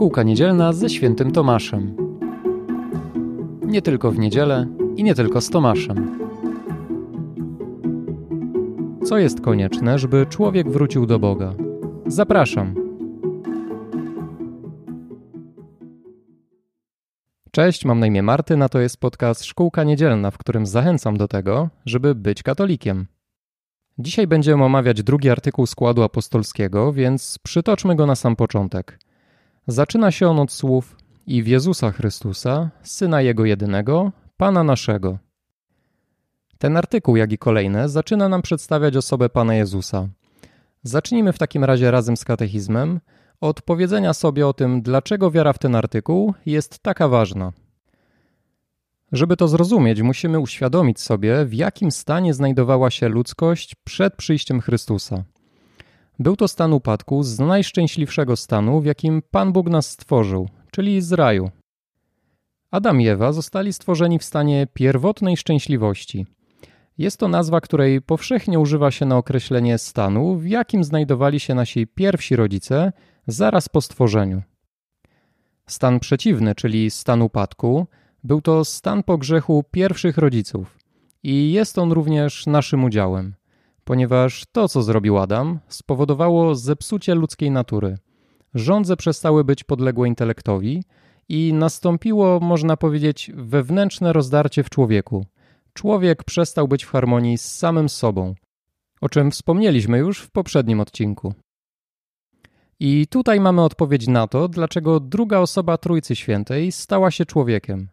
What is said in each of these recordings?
Szkółka niedzielna ze świętym Tomaszem. Nie tylko w niedzielę i nie tylko z Tomaszem. Co jest konieczne, żeby człowiek wrócił do Boga? Zapraszam. Cześć, mam na imię Martyn, a to jest podcast Szkółka Niedzielna, w którym zachęcam do tego, żeby być katolikiem. Dzisiaj będziemy omawiać drugi artykuł składu apostolskiego, więc przytoczmy go na sam początek – Zaczyna się on od słów i w Jezusa Chrystusa, Syna Jego jedynego, Pana naszego. Ten artykuł, jak i kolejne, zaczyna nam przedstawiać osobę Pana Jezusa. Zacznijmy w takim razie razem z katechizmem od powiedzenia sobie o tym, dlaczego wiara w ten artykuł jest taka ważna. Żeby to zrozumieć, musimy uświadomić sobie, w jakim stanie znajdowała się ludzkość przed przyjściem Chrystusa. Był to stan upadku z najszczęśliwszego stanu, w jakim Pan Bóg nas stworzył, czyli z raju. Adam i Ewa zostali stworzeni w stanie pierwotnej szczęśliwości. Jest to nazwa, której powszechnie używa się na określenie stanu, w jakim znajdowali się nasi pierwsi rodzice zaraz po stworzeniu. Stan przeciwny, czyli stan upadku, był to stan po grzechu pierwszych rodziców i jest on również naszym udziałem ponieważ to, co zrobił Adam, spowodowało zepsucie ludzkiej natury. Żądze przestały być podległe intelektowi i nastąpiło, można powiedzieć, wewnętrzne rozdarcie w człowieku. Człowiek przestał być w harmonii z samym sobą, o czym wspomnieliśmy już w poprzednim odcinku. I tutaj mamy odpowiedź na to, dlaczego druga osoba Trójcy Świętej stała się człowiekiem.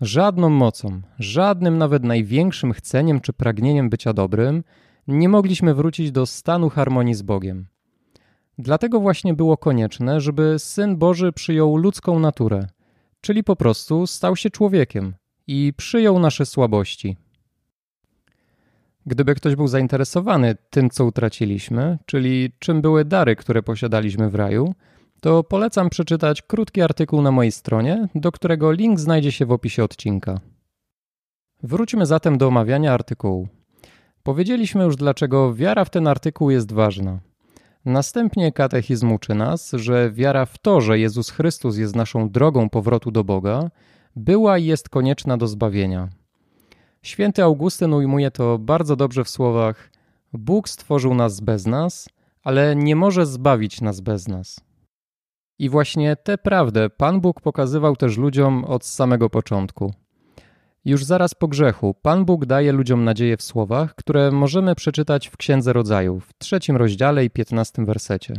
Żadną mocą, żadnym nawet największym chceniem czy pragnieniem bycia dobrym nie mogliśmy wrócić do stanu harmonii z Bogiem. Dlatego właśnie było konieczne, żeby Syn Boży przyjął ludzką naturę, czyli po prostu stał się człowiekiem i przyjął nasze słabości. Gdyby ktoś był zainteresowany tym, co utraciliśmy, czyli czym były dary, które posiadaliśmy w raju, to polecam przeczytać krótki artykuł na mojej stronie, do którego link znajdzie się w opisie odcinka. Wróćmy zatem do omawiania artykułu. Powiedzieliśmy już, dlaczego wiara w ten artykuł jest ważna. Następnie katechizm uczy nas, że wiara w to, że Jezus Chrystus jest naszą drogą powrotu do Boga, była i jest konieczna do zbawienia. Święty Augustyn ujmuje to bardzo dobrze w słowach: Bóg stworzył nas bez nas, ale nie może zbawić nas bez nas. I właśnie tę prawdę Pan Bóg pokazywał też ludziom od samego początku. Już zaraz po grzechu Pan Bóg daje ludziom nadzieję w słowach, które możemy przeczytać w Księdze Rodzaju, w trzecim rozdziale i piętnastym wersecie.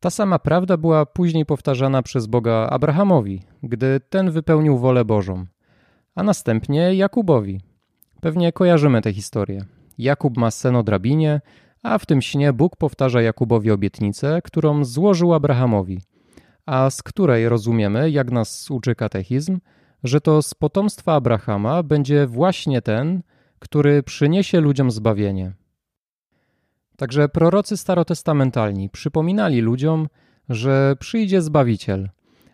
Ta sama prawda była później powtarzana przez Boga Abrahamowi, gdy ten wypełnił wolę Bożą, a następnie Jakubowi. Pewnie kojarzymy tę historię. Jakub ma sen o drabinie, a w tym śnie Bóg powtarza Jakubowi obietnicę, którą złożył Abrahamowi, a z której rozumiemy, jak nas uczy katechizm, że to z potomstwa Abrahama będzie właśnie ten, który przyniesie ludziom zbawienie. Także prorocy starotestamentalni przypominali ludziom, że przyjdzie Zbawiciel,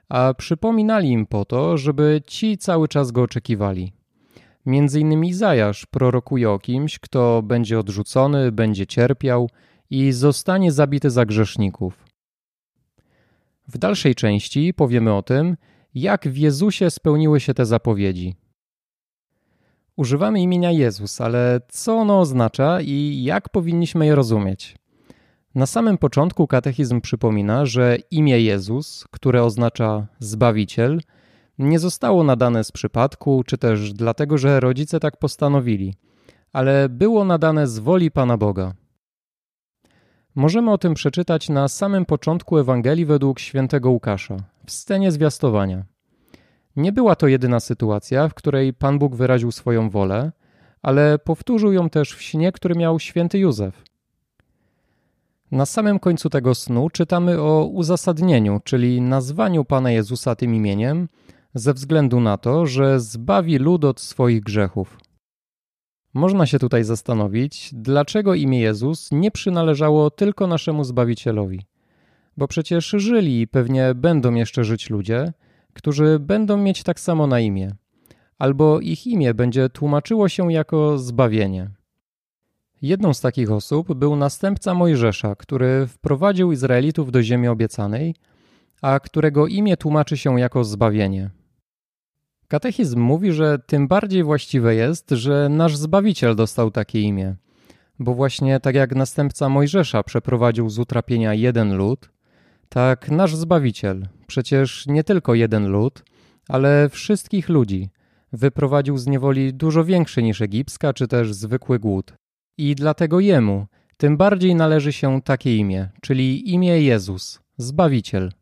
a przypominali im po to, żeby ci cały czas go oczekiwali. Między innymi Izajasz prorokuje o kimś, kto będzie odrzucony, będzie cierpiał i zostanie zabity za grzeszników. W dalszej części powiemy o tym, jak w Jezusie spełniły się te zapowiedzi. Używamy imienia Jezus, ale co ono oznacza i jak powinniśmy je rozumieć? Na samym początku katechizm przypomina, że imię Jezus, które oznacza Zbawiciel, nie zostało nadane z przypadku, czy też dlatego, że rodzice tak postanowili, ale było nadane z woli Pana Boga. Możemy o tym przeczytać na samym początku Ewangelii według świętego Łukasza, w scenie zwiastowania. Nie była to jedyna sytuacja, w której Pan Bóg wyraził swoją wolę, ale powtórzył ją też w śnie, który miał święty Józef. Na samym końcu tego snu czytamy o uzasadnieniu, czyli nazwaniu Pana Jezusa tym imieniem, ze względu na to, że zbawi lud od swoich grzechów. Można się tutaj zastanowić, dlaczego imię Jezus nie przynależało tylko naszemu Zbawicielowi. Bo przecież żyli i pewnie będą jeszcze żyć ludzie, którzy będą mieć tak samo na imię, albo ich imię będzie tłumaczyło się jako zbawienie. Jedną z takich osób był następca Mojżesza, który wprowadził Izraelitów do ziemi obiecanej, a którego imię tłumaczy się jako zbawienie. Katechizm mówi, że tym bardziej właściwe jest, że nasz Zbawiciel dostał takie imię, bo właśnie tak jak następca Mojżesza przeprowadził z utrapienia jeden lud, tak nasz Zbawiciel, przecież nie tylko jeden lud, ale wszystkich ludzi, wyprowadził z niewoli dużo większy niż egipska czy też zwykły głód. I dlatego jemu tym bardziej należy się takie imię, czyli imię Jezus, Zbawiciel.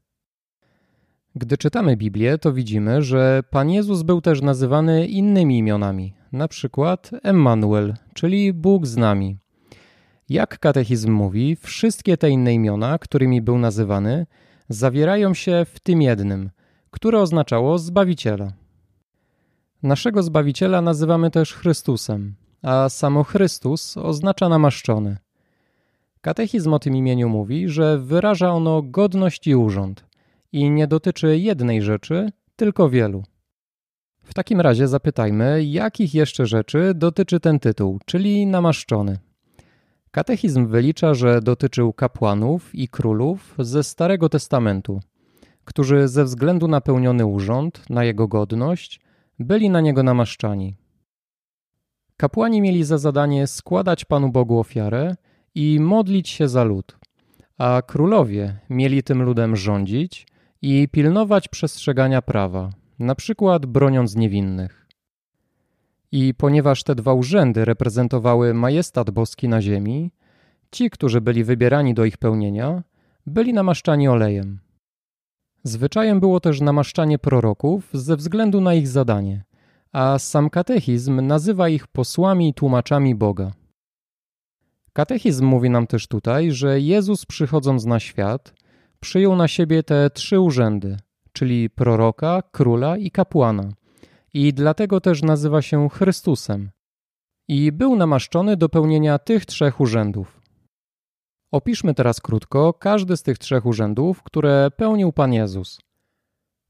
Gdy czytamy Biblię, to widzimy, że Pan Jezus był też nazywany innymi imionami, na przykład Emmanuel, czyli Bóg z nami. Jak katechizm mówi, wszystkie te inne imiona, którymi był nazywany, zawierają się w tym jednym, które oznaczało Zbawiciela. Naszego Zbawiciela nazywamy też Chrystusem, a samo Chrystus oznacza namaszczony. Katechizm o tym imieniu mówi, że wyraża ono godność i urząd i nie dotyczy jednej rzeczy, tylko wielu. W takim razie zapytajmy, jakich jeszcze rzeczy dotyczy ten tytuł, czyli namaszczony. Katechizm wylicza, że dotyczył kapłanów i królów ze Starego Testamentu, którzy ze względu na pełniony urząd, na jego godność, byli na niego namaszczani. Kapłani mieli za zadanie składać Panu Bogu ofiarę i modlić się za lud, a królowie mieli tym ludem rządzić i pilnować przestrzegania prawa, na przykład broniąc niewinnych. I ponieważ te dwa urzędy reprezentowały majestat boski na ziemi, ci, którzy byli wybierani do ich pełnienia, byli namaszczani olejem. Zwyczajem było też namaszczanie proroków ze względu na ich zadanie, a sam katechizm nazywa ich posłami i tłumaczami Boga. Katechizm mówi nam też tutaj, że Jezus przychodząc na świat, przyjął na siebie te trzy urzędy, czyli proroka, króla i kapłana, i dlatego też nazywa się Chrystusem. I był namaszczony do pełnienia tych trzech urzędów. Opiszmy teraz krótko każdy z tych trzech urzędów, które pełnił Pan Jezus.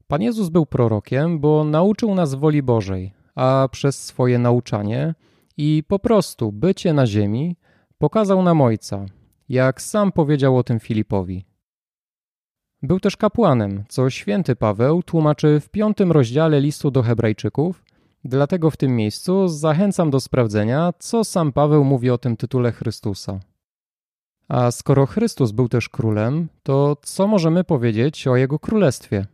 Pan Jezus był prorokiem, bo nauczył nas woli Bożej, a przez swoje nauczanie i po prostu bycie na ziemi pokazał nam Ojca, jak sam powiedział o tym Filipowi. Był też kapłanem, co święty Paweł tłumaczy w piątym rozdziale listu do Hebrajczyków, dlatego w tym miejscu zachęcam do sprawdzenia, co sam Paweł mówi o tym tytule Chrystusa. A skoro Chrystus był też królem, to co możemy powiedzieć o jego królestwie?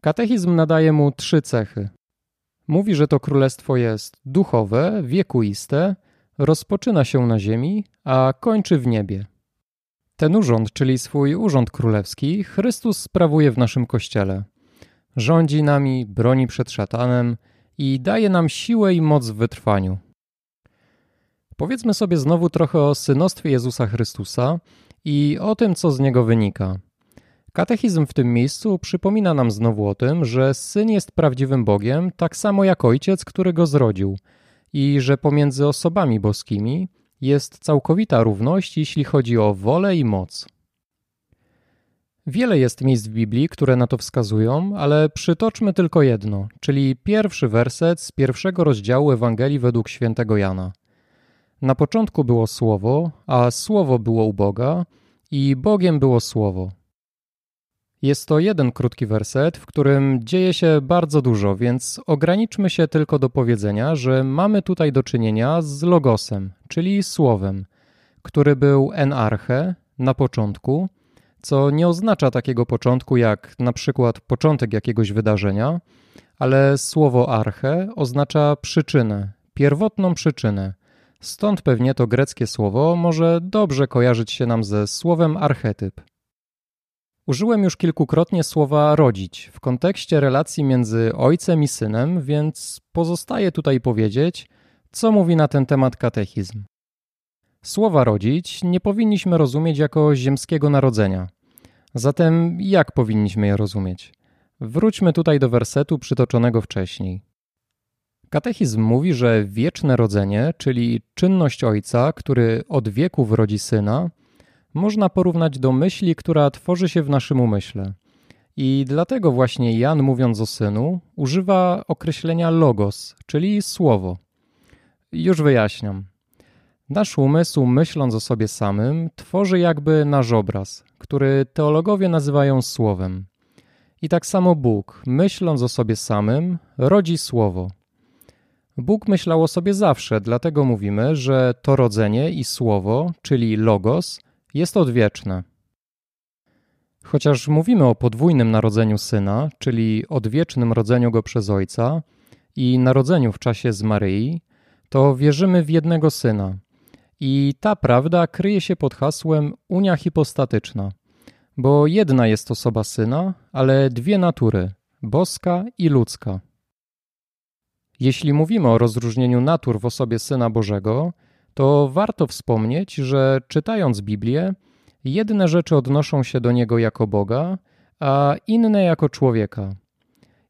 Katechizm nadaje mu trzy cechy. Mówi, że to królestwo jest duchowe, wiekuiste, rozpoczyna się na ziemi, a kończy w niebie. Ten urząd, czyli swój urząd królewski, Chrystus sprawuje w naszym kościele. Rządzi nami, broni przed szatanem i daje nam siłę i moc w wytrwaniu. Powiedzmy sobie znowu trochę o synostwie Jezusa Chrystusa i o tym, co z niego wynika. Katechizm w tym miejscu przypomina nam znowu o tym, że syn jest prawdziwym Bogiem, tak samo jak ojciec, który go zrodził, i że pomiędzy osobami boskimi jest całkowita równość, jeśli chodzi o wolę i moc. Wiele jest miejsc w Biblii, które na to wskazują, ale przytoczmy tylko jedno, czyli pierwszy werset z pierwszego rozdziału Ewangelii według świętego Jana. Na początku było Słowo, a Słowo było u Boga i Bogiem było Słowo. Jest to jeden krótki werset, w którym dzieje się bardzo dużo, więc ograniczmy się tylko do powiedzenia, że mamy tutaj do czynienia z logosem, czyli słowem, który był enarche na początku, co nie oznacza takiego początku jak na przykład początek jakiegoś wydarzenia, ale słowo arche oznacza przyczynę, pierwotną przyczynę. Stąd pewnie to greckie słowo może dobrze kojarzyć się nam ze słowem archetyp. Użyłem już kilkukrotnie słowa rodzić w kontekście relacji między ojcem i synem, więc pozostaje tutaj powiedzieć, co mówi na ten temat katechizm. Słowa rodzić nie powinniśmy rozumieć jako ziemskiego narodzenia. Zatem jak powinniśmy je rozumieć? Wróćmy tutaj do wersetu przytoczonego wcześniej. Katechizm mówi, że wieczne rodzenie, czyli czynność ojca, który od wieków rodzi syna, można porównać do myśli, która tworzy się w naszym umyśle. I dlatego właśnie Jan, mówiąc o synu, używa określenia logos, czyli słowo. Już wyjaśniam. Nasz umysł, myśląc o sobie samym, tworzy jakby nasz obraz, który teologowie nazywają słowem. I tak samo Bóg, myśląc o sobie samym, rodzi słowo. Bóg myślał o sobie zawsze, dlatego mówimy, że to rodzenie i słowo, czyli logos, jest odwieczne. Chociaż mówimy o podwójnym narodzeniu syna, czyli odwiecznym rodzeniu go przez ojca i narodzeniu w czasie z Maryi, to wierzymy w jednego syna. I ta prawda kryje się pod hasłem unia hipostatyczna, bo jedna jest osoba syna, ale dwie natury boska i ludzka. Jeśli mówimy o rozróżnieniu natur w osobie Syna Bożego, to warto wspomnieć, że czytając Biblię, jedne rzeczy odnoszą się do Niego jako Boga, a inne jako człowieka.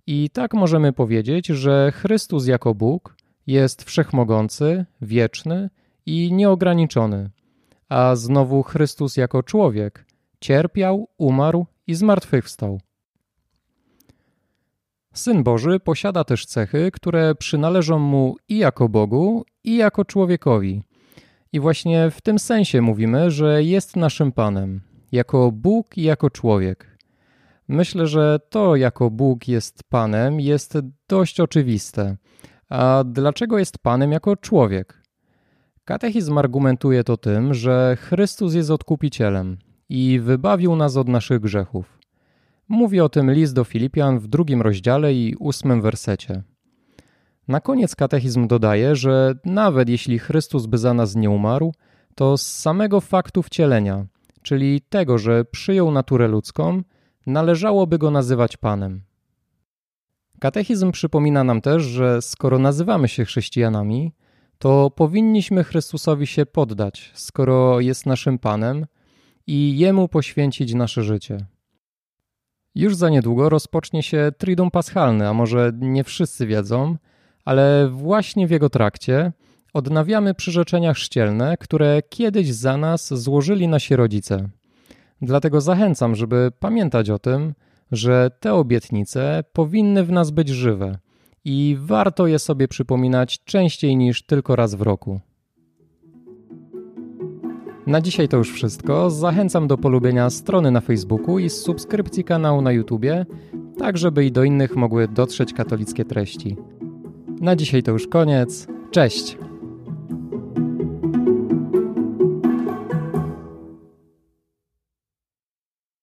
I tak możemy powiedzieć, że Chrystus jako Bóg jest wszechmogący, wieczny i nieograniczony, a znowu Chrystus jako człowiek cierpiał, umarł i zmartwychwstał. Syn Boży posiada też cechy, które przynależą mu i jako Bogu, i jako człowiekowi. I właśnie w tym sensie mówimy, że jest naszym Panem, jako Bóg i jako człowiek. Myślę, że to, jako Bóg jest Panem, jest dość oczywiste. A dlaczego jest Panem jako człowiek? Katechizm argumentuje to tym, że Chrystus jest odkupicielem i wybawił nas od naszych grzechów. Mówi o tym list do Filipian w drugim rozdziale i ósmym wersecie. Na koniec katechizm dodaje, że nawet jeśli Chrystus by za nas nie umarł, to z samego faktu wcielenia, czyli tego, że przyjął naturę ludzką, należałoby go nazywać Panem. Katechizm przypomina nam też, że skoro nazywamy się chrześcijanami, to powinniśmy Chrystusowi się poddać, skoro jest naszym Panem i Jemu poświęcić nasze życie. Już za niedługo rozpocznie się Triduum Paschalne, a może nie wszyscy wiedzą, ale właśnie w jego trakcie odnawiamy przyrzeczenia chrzcielne, które kiedyś za nas złożyli nasi rodzice. Dlatego zachęcam, żeby pamiętać o tym, że te obietnice powinny w nas być żywe i warto je sobie przypominać częściej niż tylko raz w roku. Na dzisiaj to już wszystko. Zachęcam do polubienia strony na Facebooku i subskrypcji kanału na YouTubie, tak żeby i do innych mogły dotrzeć katolickie treści. Na dzisiaj to już koniec. Cześć!